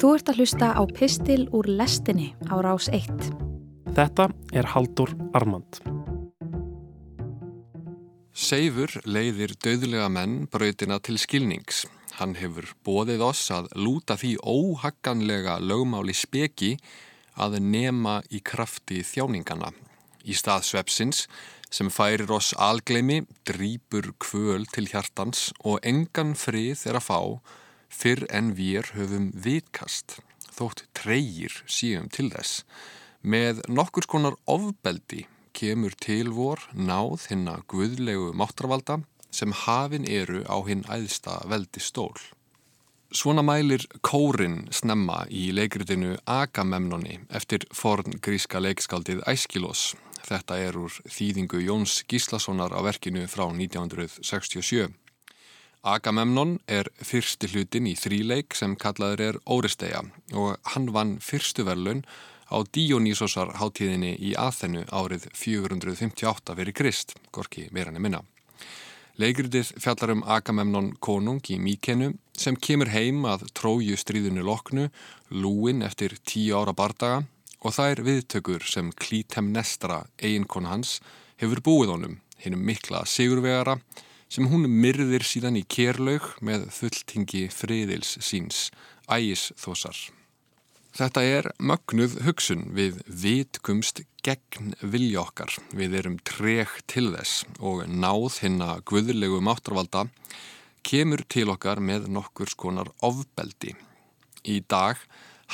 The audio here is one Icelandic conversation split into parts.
Þú ert að hlusta á Pistil úr lestinni á rás 1. Þetta er Haldur Armand. Seifur leiðir döðlega menn brautina til skilnings. Hann hefur bóðið oss að lúta því óhagganlega lögmáli speki að nema í krafti þjáningana. Í stað svepsins sem færir oss algleimi, drýpur kvöl til hjartans og engan frið er að fá fyrr en við höfum vitkast, þótt treyir síum til þess. Með nokkur skonar ofbeldi kemur til vor náð hinn að guðlegu máttarvalda sem hafin eru á hinn æðsta veldi stól. Svona mælir kórin snemma í leikritinu Agamemnoni eftir forn gríska leikskaldið Æskilós. Þetta er úr þýðingu Jóns Gíslassonar á verkinu frá 1967. Agamemnon er fyrsti hlutin í þríleik sem kallaður er Óresteia og hann vann fyrstu verlun á Dionýsosar hátíðinni í Aþennu árið 458 fyrir Krist, gorki veranir minna. Leikritið fjallar um Agamemnon konung í Míkenu sem kemur heim að tróju stríðinu loknu, lúin eftir tíu ára bardaga og er viðtökur sem Klítemnestra, eiginkona hans, hefur búið honum, hinnum mikla sigurvegara, sem hún myrðir síðan í kérlaug með fulltingi friðils síns, ægisþósar. Þetta er mögnuð hugsun við vitkumst gegn vilja okkar. Við erum treg til þess og náð hinn að guðlegu máttarvalda kemur til okkar með nokkur skonar ofbeldi. Í dag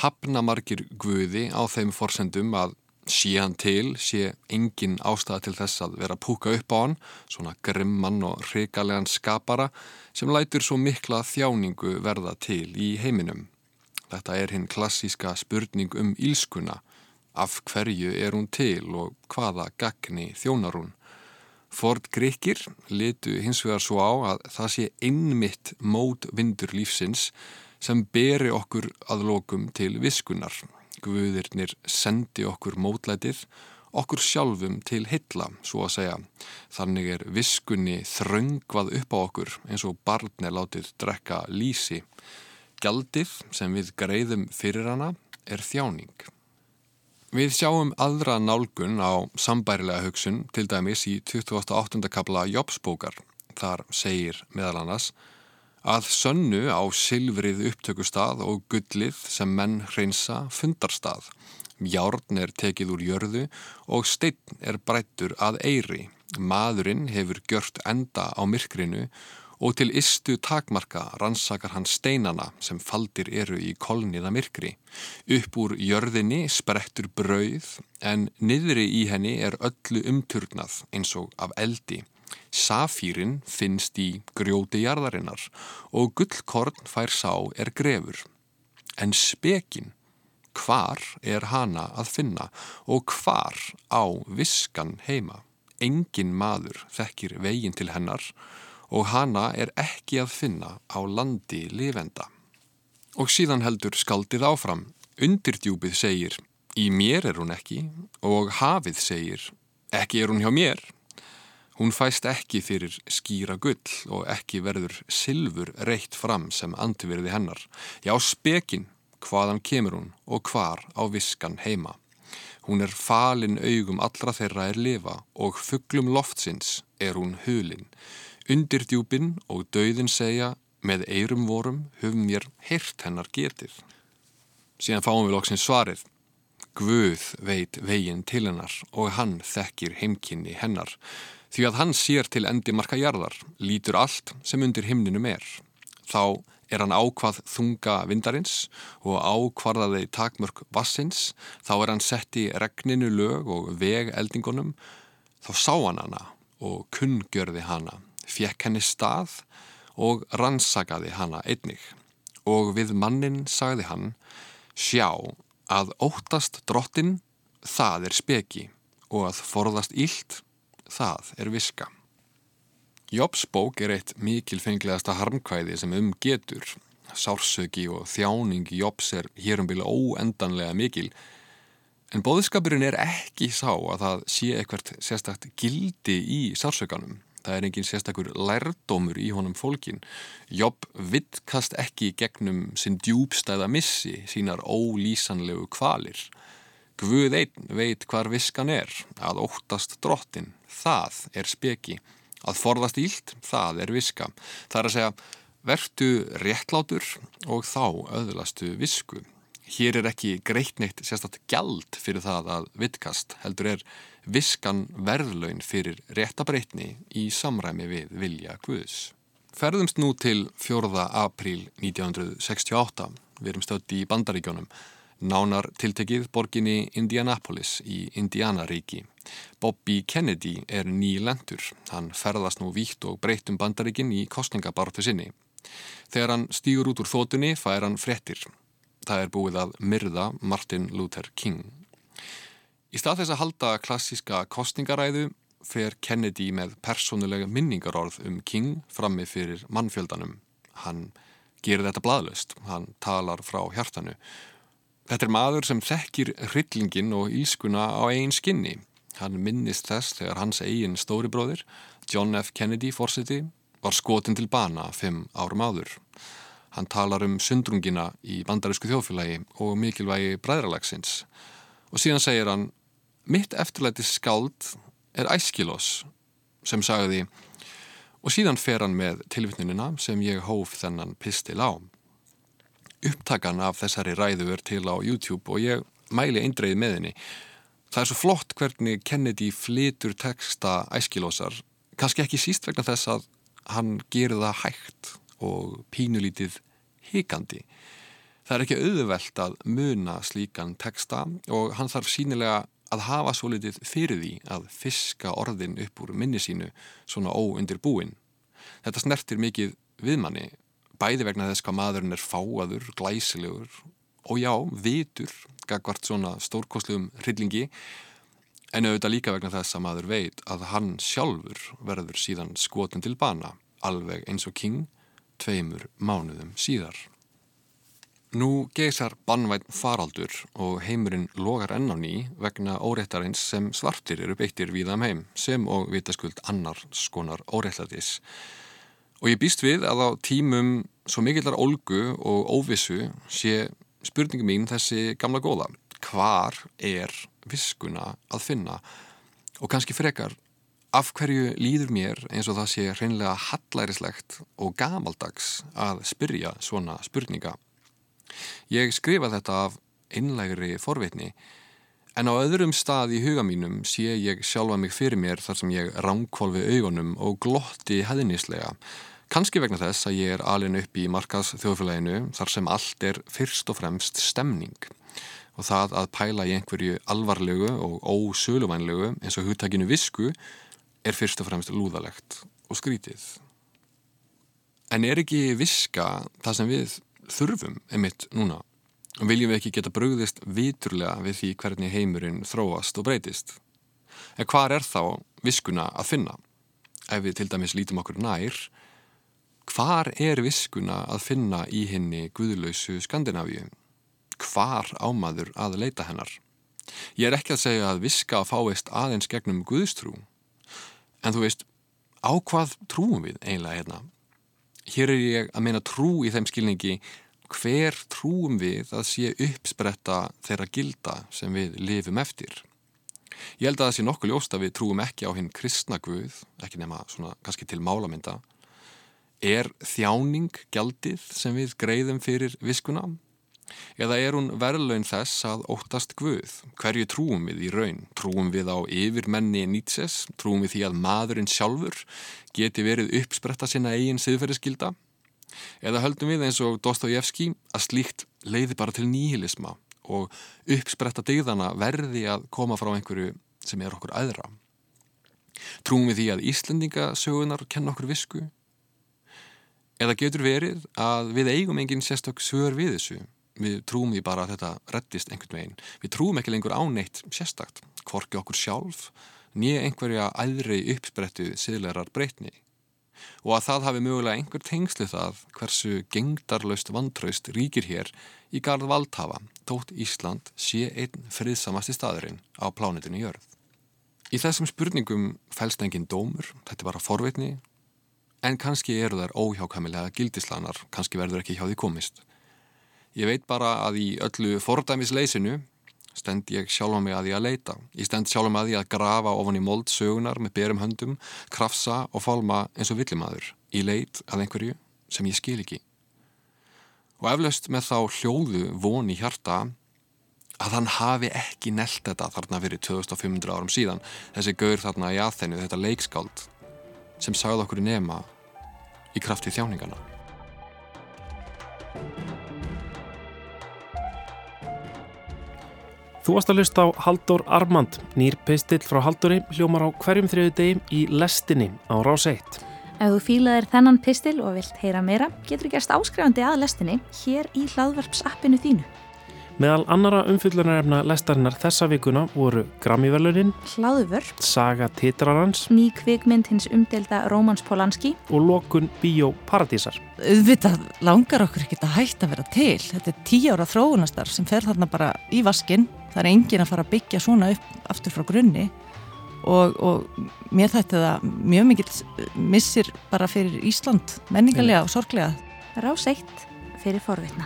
hafna margir guði á þeim forsendum að sé hann til, sé engin ástæða til þess að vera púka upp á hann, svona grimman og hrikalegan skapara sem lætur svo mikla þjáningu verða til í heiminum. Þetta er hinn klassíska spurning um ílskuna, af hverju er hún til og hvaða gagni þjónar hún. Ford Grekir litu hins vegar svo á að það sé einmitt mót vindur lífsins sem beri okkur að lokum til viskunar Guðirnir sendi okkur mótlætið, okkur sjálfum til hitla, svo að segja. Þannig er viskunni þröngvað upp á okkur eins og barn er látið drekka lísi. Gjaldið sem við greiðum fyrir hana er þjáning. Við sjáum aðra nálgun á sambærilega hugsun til dæmis í 28. kapla Jópsbókar. Þar segir meðal annars að sönnu á silfrið upptökustað og gullið sem menn hreinsa fundarstað. Járn er tekið úr jörðu og steinn er brættur að eiri. Maðurinn hefur gjört enda á myrkrinu og til istu takmarka rannsakar hann steinana sem faldir eru í kolniða myrkri. Upp úr jörðinni sprettur brauð en niðri í henni er öllu umturnað eins og af eldi. Safírin finnst í grjóti jarðarinnar og gullkorn fær sá er grefur. En spekin, hvar er hana að finna og hvar á viskan heima? Engin maður þekkir veginn til hennar og hana er ekki að finna á landi lifenda. Og síðan heldur skaldið áfram. Undirdjúpið segir, í mér er hún ekki og hafið segir, ekki er hún hjá mér. Hún fæst ekki fyrir skýra gull og ekki verður silfur reitt fram sem antiverði hennar. Já, spekin, hvaðan kemur hún og hvar á viskan heima. Hún er falin augum allra þeirra er lifa og fugglum loftsins er hún hulin. Undir djúpin og dauðin segja með eirum vorum höfum mér heyrt hennar getið. Síðan fáum við loksins svarið. Guð veit veginn til hennar og hann þekkir heimkynni hennar. Því að hann sér til endi marka jarðar, lítur allt sem undir himninum er. Þá er hann ákvað þunga vindarins og ákvarðaði takmörk vassins, þá er hann sett í regninu lög og veg eldingunum, þá sá hann hana og kunngjörði hana, fjekk henni stað og rannsakaði hana einnig. Og við mannin sagði hann, sjá að óttast drottin, það er speki og að forðast ílt, það er viska. Jópsbók er eitt mikilfenglegasta harmkvæði sem um getur. Sársöki og þjáning Jóps er hérumbila óendanlega mikil en bóðskapurinn er ekki sá að það sé eitthvað sérstakt gildi í sársökanum. Það er engin sérstakur lærdómur í honum fólkin. Jobb vittkast ekki gegnum sinn djúbstæða missi, sínar ólýsanlegu kvalir. Guð einn veit hvar viskan er, að óttast drottin, það er speki. Að forðast ílt, það er viska. Það er að segja, vertu réttlátur og þá öðlastu visku. Hér er ekki greitneitt sérstaklega gjald fyrir það að vittkast, heldur er viskan verðlaun fyrir réttabreitni í samræmi við vilja Guðs. Ferðumst nú til 4. apríl 1968. Við erum stötti í Bandaríkjónum, nánar tiltekið borginni Indianapolis í Indianaríki. Bobby Kennedy er nýlendur. Hann ferðast nú víkt og breytt um Bandaríkin í kostningabartu sinni. Þegar hann stýur út úr þótunni fær hann frettir. Það er búið að myrða Martin Luther King. Í stað þess að halda klassíska kostningaræðu fer Kennedy með persónulega minningarorð um King frammi fyrir mannfjöldanum. Hann gerir þetta bladlust, hann talar frá hjartanu. Þetta er maður sem þekkir hryllingin og ískuna á einn skinni. Hann minnist þess þegar hans eigin stóribróðir, John F. Kennedy fórseti, var skotin til bana fimm árum áður. Hann talar um sundrungina í bandarísku þjófélagi og mikilvægi bræðralagsins og síðan segir hann mitt eftirlæti skáld er æskilós sem sagði og síðan fer hann með tilvittnunina sem ég hóf þennan pistil á. Upptakan af þessari ræðu er til á YouTube og ég mæli eindreið með henni. Það er svo flott hvernig Kennedy flitur texta æskilósar, kannski ekki síst vegna þess að hann gerir það hægt og pínulítið hikandi. Það er ekki auðvelt að muna slíkan texta og hann þarf sínilega að hafa svo litið fyrir því að fiska orðin upp úr minni sínu svona óundir búin. Þetta snertir mikið viðmanni, bæði vegna þess hvað maðurinn er fáaður, glæsilegur og já, vitur, gagvart svona stórkosluðum hryllingi En auðvitað líka vegna þess að maður veit að hann sjálfur verður síðan skotin til bana, alveg eins og King, tveimur mánuðum síðar. Nú geysar bannvæn faraldur og heimurinn logar enn á ný vegna óréttarins sem svartir eru beittir víðam um heim, sem og vitaskuld annar skonar óréttardis. Og ég býst við að á tímum svo mikillar olgu og óvissu sé spurningum mín þessi gamla góða. Hvar er viskuna að finna og kannski frekar af hverju líður mér eins og það sé hreinlega hallærislegt og gamaldags að spyrja svona spurninga. Ég skrifa þetta af einlægri forvitni en á öðrum stað í huga mínum sé ég sjálfa mig fyrir mér þar sem ég ránkvolfi augunum og glotti heðinislega Kanski vegna þess að ég er alin upp í markas þjóðfélaginu þar sem allt er fyrst og fremst stemning og það að pæla í einhverju alvarlegu og ósöluvænlegu eins og hugtakinu visku er fyrst og fremst lúðalegt og skrítið. En er ekki viska það sem við þurfum emitt núna? Viljum við ekki geta brugðist viturlega við því hvernig heimurinn þróast og breytist? En hvað er þá viskuna að finna? Ef við til dæmis lítum okkur nær, hvar er viskuna að finna í henni guðlausu Skandinavíu? hvar ámaður að leita hennar. Ég er ekki að segja að viska að fáist aðeins gegnum Guðstrú. En þú veist, á hvað trúum við einlega hérna? Hér er ég að meina trú í þeim skilningi hver trúum við að sé uppspretta þeirra gilda sem við lifum eftir. Ég held að það sé nokkuð ljóst að við trúum ekki á hinn kristna Guð, ekki nema svona kannski til málamynda. Er þjáning gjaldið sem við greiðum fyrir viskuna? Eða er hún verðlaun þess að óttast Guð? Hverju trúum við í raun? Trúum við á yfirmenni Nietzsches? Trúum við því að maðurinn sjálfur geti verið uppspretta sinna eigin siðferðiskilda? Eða höldum við eins og Dostoyevski að slíkt leiði bara til nýhilisma og uppspretta digðana verði að koma frá einhverju sem er okkur aðra? Trúum við því að Íslendingasögunar kenna okkur visku? Eða getur verið að við eigum engin sérstök sögur við þessu? við trúum því bara að þetta reddist einhvern veginn. Við trúum ekki lengur áneitt sérstakt, hvorki okkur sjálf, nýja einhverja æðri uppsprettu siðlegar breytni. Og að það hafi mögulega einhver tengslu það hversu gengdarlaust vantraust ríkir hér í garð valdhafa, tótt Ísland sé einn friðsamasti staðurinn á plánitinu jörð. Í þessum spurningum fælst engin dómur, þetta er bara forvitni, en kannski eru þær óhjákamilega gildislanar, kannski verður ekki hjá því komist. Ég veit bara að í öllu fordæmisleysinu stend ég sjálfa mig að því að leita. Ég stend sjálfa mig að því að grafa ofan í mold sögunar með berum höndum, krafsa og fálma eins og villimaður í leit að einhverju sem ég skil ekki. Og eflaust með þá hljóðu von í hjarta að hann hafi ekki nelt þetta þarna fyrir 2500 árum síðan þessi gaur þarna í aðþennu, þetta leikskáld sem sagði okkur nema í krafti þjáningana. Þú varst að lusta á Haldur Armand, nýr pistill frá Halduri, hljómar á hverjum þriðu degi í lestinni á rás 1. Ef þú fílaðir þennan pistil og vilt heyra meira, getur gerst áskrifandi að lestinni hér í hlaðvarpsappinu þínu. Meðal annara umfyllunarefna lestarinnar þessa vikuna voru Grammíverlunin, Hlaðvörp, Saga Titrarans ný kvikmynd hins umdelda Rómans Polanski og Lokun Bíó Paradísar. Auðvitað langar okkur ekki að hætta að vera til. Þetta er tíu ára þróunastar sem fer þarna bara í vaskinn. Það er engin að fara að byggja svona upp aftur frá grunni og, og mér þetta það mjög mikill missir bara fyrir Ísland menningarlega og sorglega. Rás 1 fyrir forvitna.